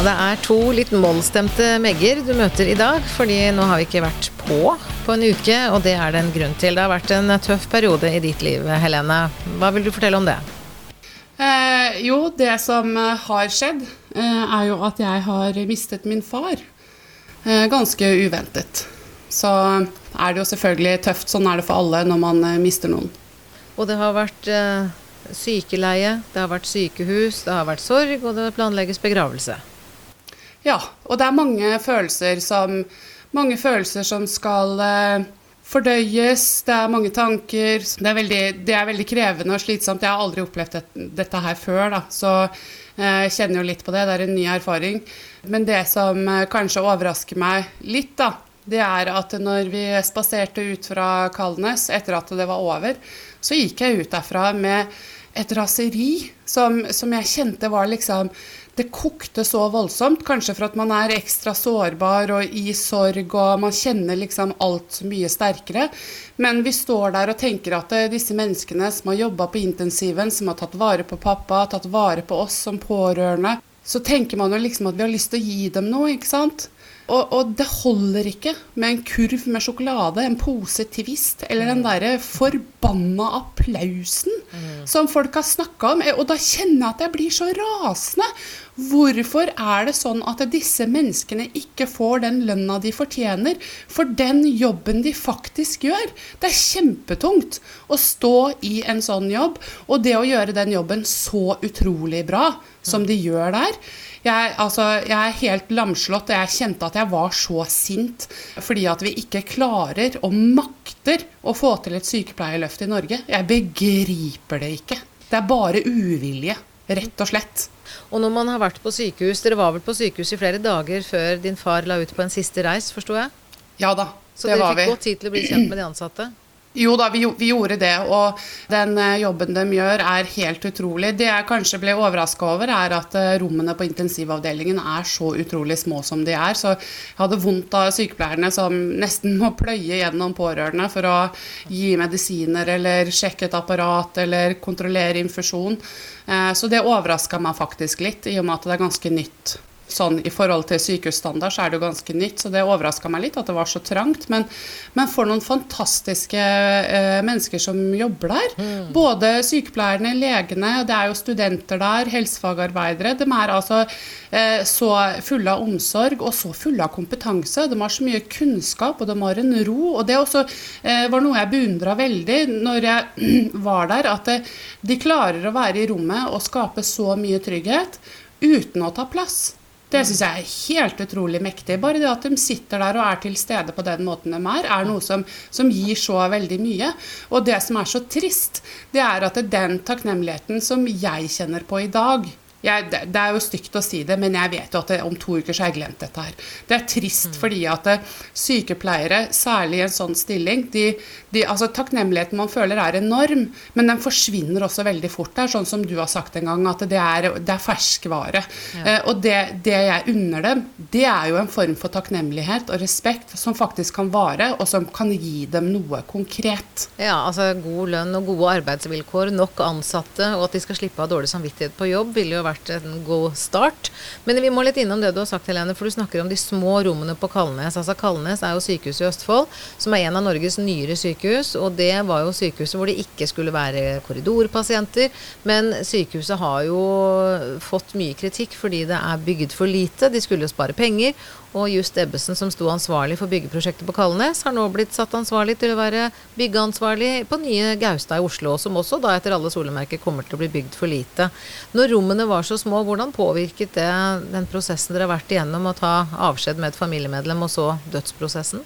Ja, det er to litt mollstemte Megger du møter i dag, fordi nå har vi ikke vært på på en uke, og det er det en grunn til. Det har vært en tøff periode i ditt liv, Helene. Hva vil du fortelle om det? Eh, jo, det som eh, har skjedd, eh, er jo at jeg har mistet min far. Eh, ganske uventet. Så er det jo selvfølgelig tøft. Sånn er det for alle når man eh, mister noen. Og det har vært eh, sykeleie, det har vært sykehus, det har vært sorg, og det planlegges begravelse. Ja, og det er mange følelser som, mange følelser som skal eh, fordøyes. Det er mange tanker. Det er, veldig, det er veldig krevende og slitsomt. Jeg har aldri opplevd det, dette her før, da. så eh, jeg kjenner jo litt på det. Det er en ny erfaring. Men det som eh, kanskje overrasker meg litt, da, det er at når vi spaserte ut fra Kalnes etter at det var over, så gikk jeg ut derfra med et raseri som, som jeg kjente var liksom det kokte så voldsomt, kanskje for at man er ekstra sårbar og i sorg, og man kjenner liksom alt mye sterkere. Men vi står der og tenker at eh, disse menneskene som har jobba på intensiven, som har tatt vare på pappa, tatt vare på oss som pårørende, så tenker man jo liksom at vi har lyst til å gi dem noe, ikke sant? Og, og, det holder ikke med en kurv med sjokolade, en pose Twist, eller den derre forbanna applausen mm. som folk har snakka om. Og da kjenner jeg at jeg blir så rasende. Hvorfor er det sånn at disse menneskene ikke får den lønna de fortjener for den jobben de faktisk gjør? Det er kjempetungt å stå i en sånn jobb, og det å gjøre den jobben så utrolig bra som de gjør der. Jeg, altså, jeg, er helt lamslått, og jeg kjente at jeg var så sint fordi at vi ikke klarer og makter å få til et sykepleierløft i Norge. Jeg begriper det ikke. Det er bare uvilje, rett og slett. Og når man har vært på sykehus, Dere var vel på sykehus i flere dager før din far la ut på en siste reis, forsto jeg? Ja da, det var vi. Så dere fikk god tid til å bli kjent med de ansatte? Jo da, vi, vi, gjorde det, og den eh, jobben de gjør er helt utrolig. Det jeg kanskje ble overraska over, er at eh, rommene på intensivavdelingen er så utrolig små som de er. Så jeg hadde vondt av sykepleierne som nesten må pløye gjennom pårørende for å gi medisiner eller sjekke et apparat eller kontrollere infusjon. Eh, så det overraska meg faktisk litt, i og med at det er ganske nytt sånn i forhold til sykehusstandard, så er det jo ganske nytt. Så det overraska meg litt at det var så trangt. Men, men for noen fantastiske eh, mennesker som jobber der. Mm. Både sykepleierne, legene, det er jo studenter der, helsefagarbeidere. De er altså eh, så fulle av omsorg og så fulle av kompetanse. De har så mye kunnskap, og de har en ro. Og det også eh, var noe jeg beundra veldig når jeg var der, at eh, de klarer å være i rommet og skape så mye trygghet uten å ta plass. Det syns jeg er helt utrolig mektig. Bare det at de sitter der og er til stede på den måten de er, er noe som, som gir så veldig mye. Og det som er så trist, det er at det er den takknemligheten som jeg kjenner på i dag, jeg, det, det, er jo stygt å si det, men jeg vet jo at det, om to uker så har jeg glemt dette her. Det er trist mm. fordi at det, eh, sykepleiere, særlig i en sånn stilling de, de, altså Takknemligheten man føler er enorm, men den forsvinner også veldig fort. Det er sånn som du har sagt en gang, at det er, det er ferskvare. Ja. Eh, og det, jeg unner dem, det er jo en form for takknemlighet og respekt som faktisk kan vare, og som kan gi dem noe konkret. Ja, altså god lønn og gode arbeidsvilkår, nok ansatte, og at de skal slippe å ha dårlig samvittighet på jobb, vil jo være vært en god start. Men vi må litt innom det du har sagt, Helene, for du snakker om de små rommene på Kalnes. Altså Kalnes er jo sykehuset i Østfold, som er en av Norges nyere sykehus. Og det var jo sykehuset hvor det ikke skulle være korridorpasienter. Men sykehuset har jo fått mye kritikk fordi det er bygd for lite. De skulle jo spare penger. Og Just Ebbesen, som sto ansvarlig for byggeprosjektet på Kalnes, har nå blitt satt ansvarlig til å være byggeansvarlig på nye Gaustad i Oslo, som også da etter alle solemerker kommer til å bli bygd for lite. Når rommene var så små, hvordan påvirket det den prosessen dere har vært igjennom, å ta avskjed med et familiemedlem, og så dødsprosessen?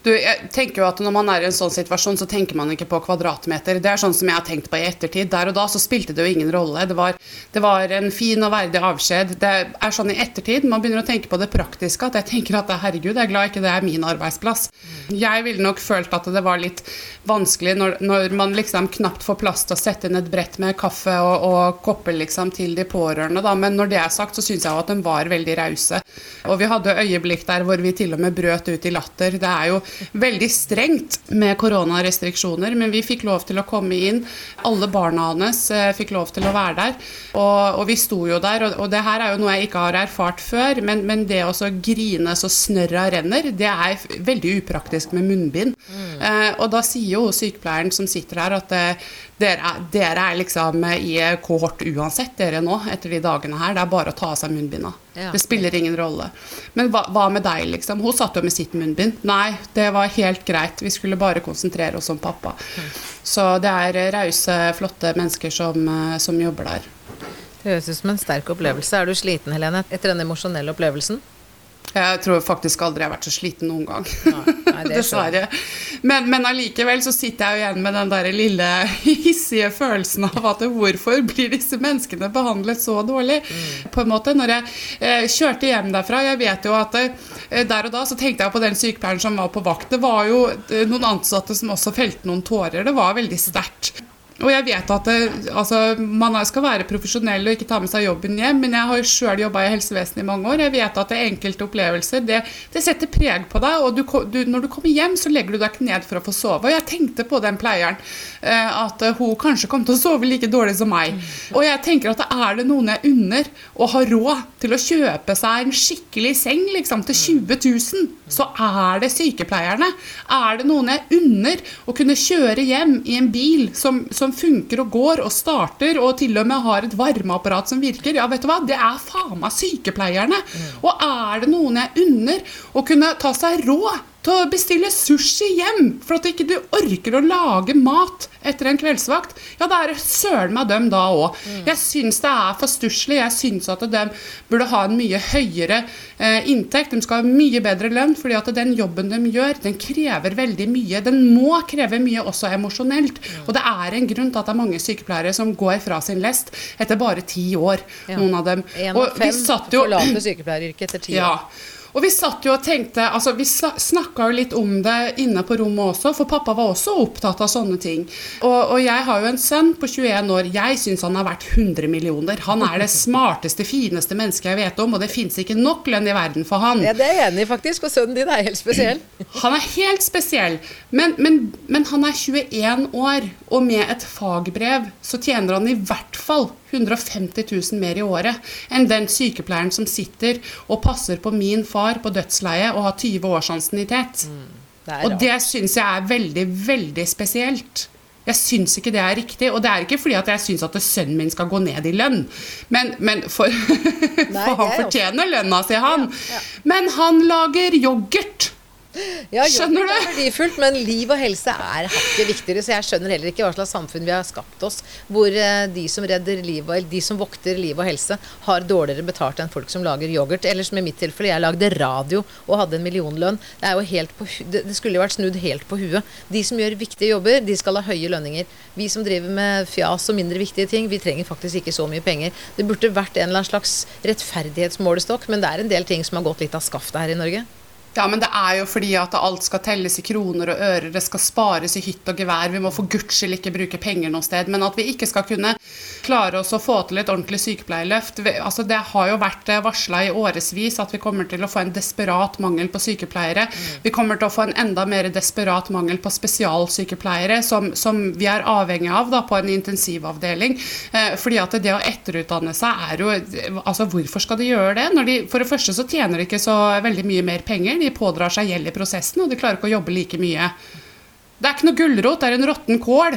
Du, jeg tenker jo at Når man er i en sånn situasjon, så tenker man ikke på kvadratmeter. Det er sånn som jeg har tenkt på i ettertid. Der og da så spilte det jo ingen rolle. Det var, det var en fin og verdig avskjed. Det er sånn i ettertid man begynner å tenke på det praktiske. At jeg tenker at herregud, jeg er glad ikke det er min arbeidsplass. Jeg ville nok følt at det var litt vanskelig når, når man liksom knapt får plass til å sette inn et brett med kaffe og, og kopper liksom til de pårørende. Da. Men når det er sagt, så syns jeg jo at de var veldig rause. Og vi hadde øyeblikk der hvor vi til og med brøt ut i latter. Det er jo veldig strengt med koronarestriksjoner, men vi fikk lov til å komme inn. Alle barna hans eh, fikk lov til å være der. Og, og vi sto jo der, og, og, det her er jo noe jeg ikke har erfart før, men, men det å grine så snørra renner, det er veldig upraktisk med munnbind. Mm. Eh, og da sier jo sykepleieren som sitter her at eh, dere, dere, er liksom i kohort uansett, dere nå, etter de dagene her. Det er bare å ta av seg munnbinda. Ja. Det spiller ingen rolle. Men hva, hva, med deg, liksom? Hun satt jo med sitt munnbind. Nei, det var helt greit. Vi skulle bare konsentrere oss om pappa. Mm. Så det er rause, flotte mennesker som, eh, som jobber der. Det høres ut som en sterk opplevelse. Er du sliten, Helene, etter den emosjonelle opplevelsen? Jeg tror faktisk aldri jeg har vært så sliten noen gang. Nei, nei, Dessverre. Men, men allikevel så sitter jeg jo igjen med den der lille hissige følelsen av at hvorfor blir disse menneskene behandlet så dårlig? Mm. På en måte, Når jeg eh, kjørte hjem derfra Jeg vet jo at eh, der og da så tenkte jeg på den sykepleieren som var på vakt. Det var jo eh, noen ansatte som også felte noen tårer. Det var veldig sterkt. Og jeg vet at det, altså, man skal være profesjonell og ikke ta med seg jobben hjem, men jeg har sjøl jobba i helsevesenet i mange år. Jeg vet at det enkelte opplevelser det, det setter preg på deg. og du, du, Når du kommer hjem, så legger du deg ikke ned for å få sove. Og jeg tenkte på den pleieren, eh, at hun kanskje kom til å sove like dårlig som meg. Og jeg tenker at er det noen jeg unner å ha råd til å kjøpe seg en skikkelig seng liksom, til 20 000, så er det sykepleierne. Er det noen jeg unner å kunne kjøre hjem i en bil som, som som funker og går og starter, og til og med har et varmeapparat som virker, ja, vet du hva, det er faen meg sykepleierne. Mm. Og er det noen jeg unner å kunne ta seg råd til å bestille sushi hjem for at ikke du orker å lage mat etter en kveldsvakt, ja, da er det søren meg dem da òg. Mm. Jeg syns det er for stusslig. Jeg syns at de burde ha en mye høyere eh, inntekt. De skal ha mye bedre lønn, fordi at den jobben de gjør, den krever veldig mye. Den må kreve mye også emosjonelt. Mm. Og det er en grunn til at det er mange sykepleiere som går fra sin lest etter bare ti år. Ja. Noen av dem. En av fem forlater sykepleieryrket etter ti år. Ja. Og vi satt jo og tenkte, altså vi snakka jo litt om det inne på rommet også, for pappa var også opptatt av sånne ting. Og, og jeg har jo en sønn på 21 år. Jeg syns han er verdt 100 millioner. Han er det smarteste, fineste mennesket jeg vet om, og det fins ikke nok lønn i verden for han. Ja, Det er jeg enig i, faktisk, Og sønnen din er helt spesiell. Han er helt spesiell, men, men, men han er 21 år, og med et fagbrev så tjener han i hvert fall 150 000 mer i året enn den sykepleieren som sitter og passer på min far på dødsleiet og har 20 års ansiennitet. Mm, og det syns jeg er veldig, veldig spesielt. Jeg syns ikke det er riktig. Og det er ikke fordi at jeg syns at sønnen min skal gå ned i lønn. Men, men for, for han fortjener lønna si, han. Ja, ja. Men han lager yoghurt ja, skjønner du? Det er verdifullt, men liv og helse er hakket viktigere. Så jeg skjønner heller ikke hva slags samfunn vi har skapt oss, hvor eh, de som redder liv og de som vokter liv og helse, har dårligere betalt enn folk som lager yoghurt. Eller som i mitt tilfelle, jeg lagde radio og hadde en millionlønn. Det, er jo helt på, det skulle jo vært snudd helt på huet. De som gjør viktige jobber, de skal ha høye lønninger. Vi som driver med fjas og mindre viktige ting, vi trenger faktisk ikke så mye penger. Det burde vært en eller annen slags rettferdighetsmålestokk, men det er en del ting som har gått litt av skaftet her i Norge. Ja, men det er jo fordi at alt skal telles i kroner og øre, det skal spares i hytt og gevær. Vi må for guds skyld ikke bruke penger noe sted. Men at vi ikke skal kunne klare oss å få til et ordentlig sykepleierløft altså Det har jo vært eh, varsla i årevis at vi kommer til å få en desperat mangel på sykepleiere. Mm. Vi kommer til å få en enda mer desperat mangel på spesialsykepleiere, som, som vi er avhengig av da, på en intensivavdeling. Eh, fordi at det å etterutdanne seg er jo Altså, hvorfor skal de gjøre det? De, for det første så tjener de ikke så veldig mye mer penger de pådrar seg gjeld i prosessen, og de klarer ikke å jobbe like mye. Det er ikke noe gulrot, det er en råtten kål.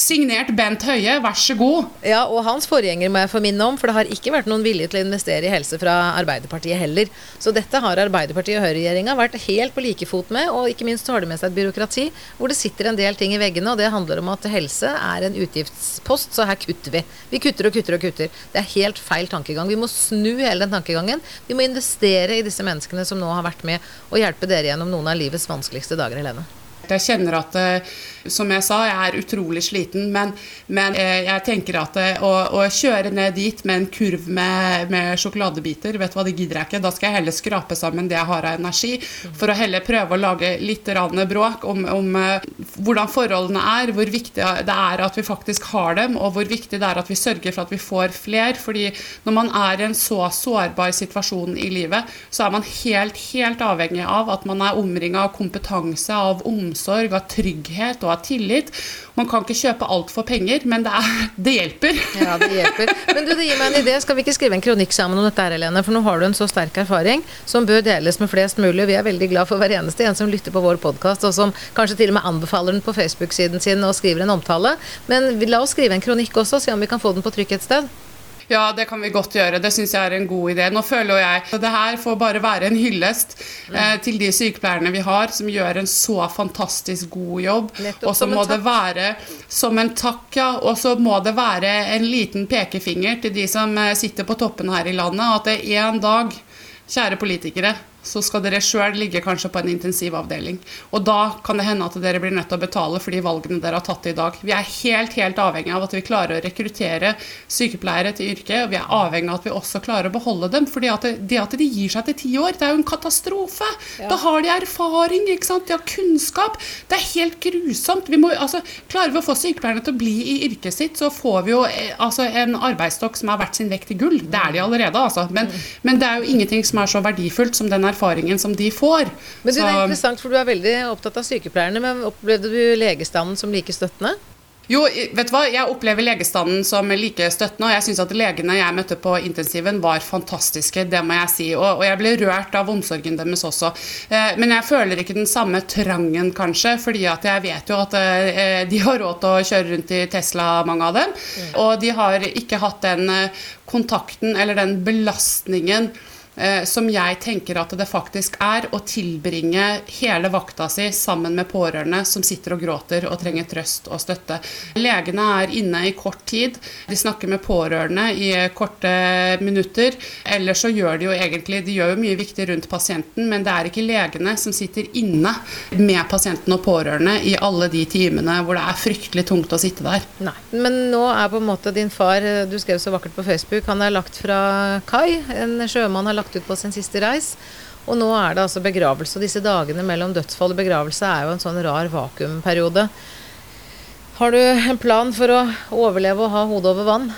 Signert Bent Høie, vær så god. Ja, og hans forgjenger må jeg få minne om, for det har ikke vært noen vilje til å investere i helse fra Arbeiderpartiet heller. Så dette har Arbeiderpartiet og Høyre-regjeringa vært helt på like fot med, og ikke minst har de med seg et byråkrati hvor det sitter en del ting i veggene, og det handler om at helse er en utgiftspost, så her kutter vi. Vi kutter og kutter og kutter. Det er helt feil tankegang. Vi må snu hele den tankegangen. Vi må investere i disse menneskene som nå har vært med og hjelpe dere gjennom noen av livets vanskeligste dager, Helene. Jeg kjenner at eh, som jeg sa, jeg er utrolig sliten, men, men eh, jeg tenker at eh, å, å, kjøre ned dit med en kurv med, med, sjokoladebiter, vet du hva, det gidder jeg ikke. Da skal jeg heller skrape sammen det jeg har av energi, for å heller prøve å lage litt bråk om, om hvordan forholdene er, hvor viktig det er at vi faktisk har dem, og hvor viktig det er at vi sørger for at vi får fler. fordi når man er i en så sårbar situasjon i livet, så er man helt, helt avhengig av at man er omringa av kompetanse, av omsorg, av trygghet og av tillit. Man kan ikke kjøpe alt for penger, men det, er, det, hjelper. Ja, det hjelper. Men du, det gir meg en idé. Skal vi ikke skrive en kronikk sammen om dette her, Helene? For nå har du en så sterk erfaring som bør deles med flest mulig. Vi er veldig glad for hver eneste en som lytter på vår podkast, og som kanskje til og med anbefaler den på Facebook-siden sin og skriver en omtale. Men la oss skrive en kronikk også, se om vi kan få den på trykk et sted. Ja, det kan vi godt gjøre. Det syns jeg er en god idé. Nå føler jeg at det her får bare være en hyllest eh, til de sykepleierne vi har, som gjør en så fantastisk god jobb. Og så må det være som en takk, ja. Og så må det være en liten pekefinger til de som eh, sitter på toppen her i landet, at det er en dag, kjære politikere, så skal dere sjøl ligge kanskje på en intensivavdeling. Og da kan det hende at dere blir nødt til å betale for de valgene dere har tatt i dag. Vi er helt helt avhengig av at vi klarer å rekruttere sykepleiere til yrket, og vi er avhengig av at vi også klarer å beholde dem. For det, det at de gir seg til ti år, det er jo en katastrofe. Ja. Da har de erfaring, ikke sant? de har kunnskap. Det er helt grusomt. Vi må, altså, klarer vi å få sykepleierne til å bli i yrket sitt, så får vi jo eh, altså, en arbeidsstokk som er verdt sin vekt i gull. Det er de allerede, altså. Men, mm. men det er jo ingenting som er så verdifullt som den erfaringen som de får. Men du, Det er interessant, for du er veldig opptatt av sykepleierne. Men opplevde du legestanden som like støttende? Jo, vet du hva? jeg opplever legestanden som like støttende. Og jeg syns at legene jeg møtte på intensiven, var fantastiske. Det må jeg si. Og, og jeg ble rørt av omsorgen deres også. Eh, men jeg føler ikke den samme trangen, kanskje. fordi at jeg vet jo at eh, de har råd til å kjøre rundt i Tesla, mange av dem. Mm. Og de har ikke hatt den eh, kontakten eller den belastningen Eh, som jeg tenker at det faktisk er, å tilbringe hele vakta si sammen med pårørende som sitter og gråter og trenger trøst og støtte. Legene er inne i kort tid. De snakker med pårørende i korte minutter. Eller så gjør de jo egentlig De gjør jo mye viktig rundt pasienten, men det er ikke legene som sitter inne med pasienten og pårørende i alle de timene hvor det er fryktelig tungt å sitte der. Nei, Men nå er på en måte din far, du skrev så vakkert på Facebook, han er lagt fra kai. En sjømann har lagt lagt ut på sin siste reis. Og nå er det altså begravelse. Og disse dagene mellom dødsfall og begravelse er jo en sånn rar vakuumperiode. Har du en plan for å overleve og ha hodet over vann?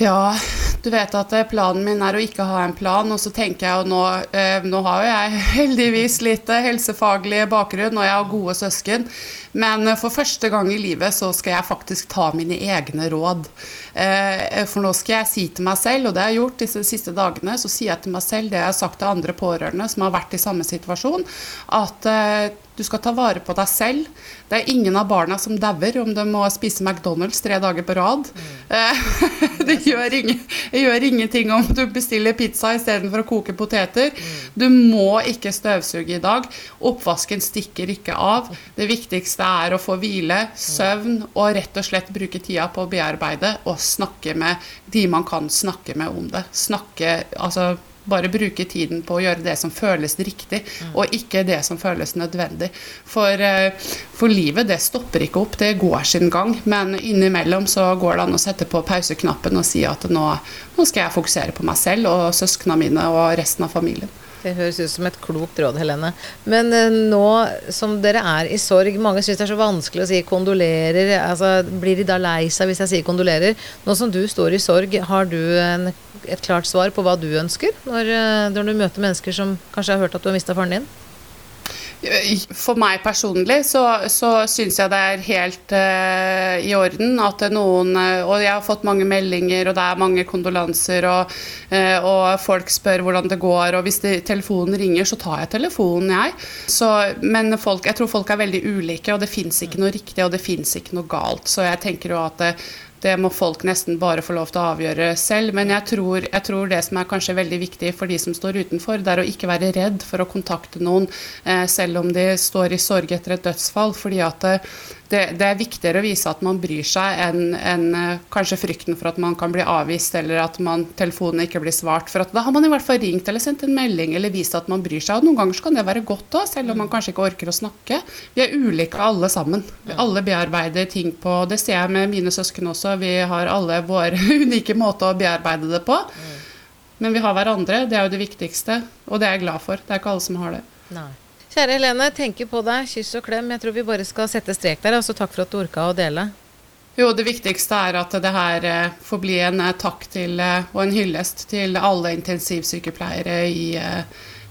Ja, du vet at eh, planen min er å ikke ha en plan. Og så tenker jeg, jo nå, eh, nå har jo jeg heldigvis litt eh, helsefaglig bakgrunn, og jeg har gode søsken. Men for første gang i livet så skal jeg faktisk ta mine egne råd. Eh, for nå skal jeg si til meg selv, og det har jeg gjort disse siste dagene, så sier jeg til meg selv det jeg har sagt til andre pårørende som har vært i samme situasjon, at eh, du skal ta vare på deg selv. Det er ingen av barna som dauer om de må spise McDonald's tre dager på rad. Mm. det, gjør ingen, gjør ingenting om du bestiller pizza istedenfor å koke poteter. Mm. Du må ikke støvsuge i dag. Oppvasken stikker ikke av. Det viktigste viktigste er å få hvile, søvn og rett og slett bruke tida på å bearbeide og snakke med de man kan snakke med om det. Snakke, altså bare bruke tiden på å gjøre det som føles riktig, mm. og ikke det som føles nødvendig. For, eh, for, livet, det stopper ikke opp, det går sin gang. Men innimellom så går det an å sette på pauseknappen og si at nå, nå skal jeg fokusere på meg selv og søsknene mine og resten av familien. Det høres ut som et klokt råd, Helene. Men eh, nå som dere er i sorg, mange syns det er så vanskelig å si kondolerer. Altså, blir de da lei seg hvis jeg sier kondolerer? Nå som du står i sorg, har du en, et klart svar på hva du ønsker når, eh, når du møter mennesker som kanskje har hørt at du har mista faren din? For meg personlig så, så syns jeg det er helt uh, i orden at noen uh, Og jeg har fått mange meldinger, og det er mange kondolanser, og, uh, og folk spør hvordan det går, og hvis de, telefonen ringer, så tar jeg telefonen, jeg. Så, men folk, jeg tror folk er veldig ulike, og det fins ikke noe riktig, og det fins ikke noe galt. Så jeg tenker jo at det må folk nesten bare få lov til å avgjøre selv. Men jeg tror, jeg tror, det som er kanskje veldig viktig for de som står utenfor, det er å ikke være redd for å kontakte noen, eh, selv om de står i sorg etter et dødsfall. fordi at eh, det, det, er viktigere å vise at man bryr seg, enn en, eh, kanskje frykten for at man kan bli avvist, eller at man, telefonen ikke blir svart. For da har man i hvert fall ringt eller sendt en melding eller vist at man bryr seg. Og noen ganger kan det være godt òg, selv om man kanskje ikke orker å snakke. Vi er ulike alle sammen. Alle bearbeider ting på Det ser jeg med mine søsken også. Vi har alle vår unike måte å bearbeide det på. Men vi har hverandre, det er jo det viktigste. Og det er jeg glad for. Det er ikke alle som har det. Nei. Kjære Helene, tenker på deg. Kyss og klem. Jeg tror vi bare skal sette strek der. Altså, takk for at du orka å dele. Jo, det viktigste er at det her eh, får bli en eh, takk til eh, og en hyllest til alle intensivsykepleiere i,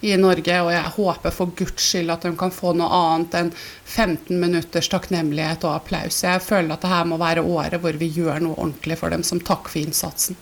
i Norge. Og jeg håper for guds skyld at de kan få noe annet enn 15 minutters takknemlighet og applaus. Jeg føler at det her må være året hvor vi gjør noe ordentlig for dem som takk for innsatsen.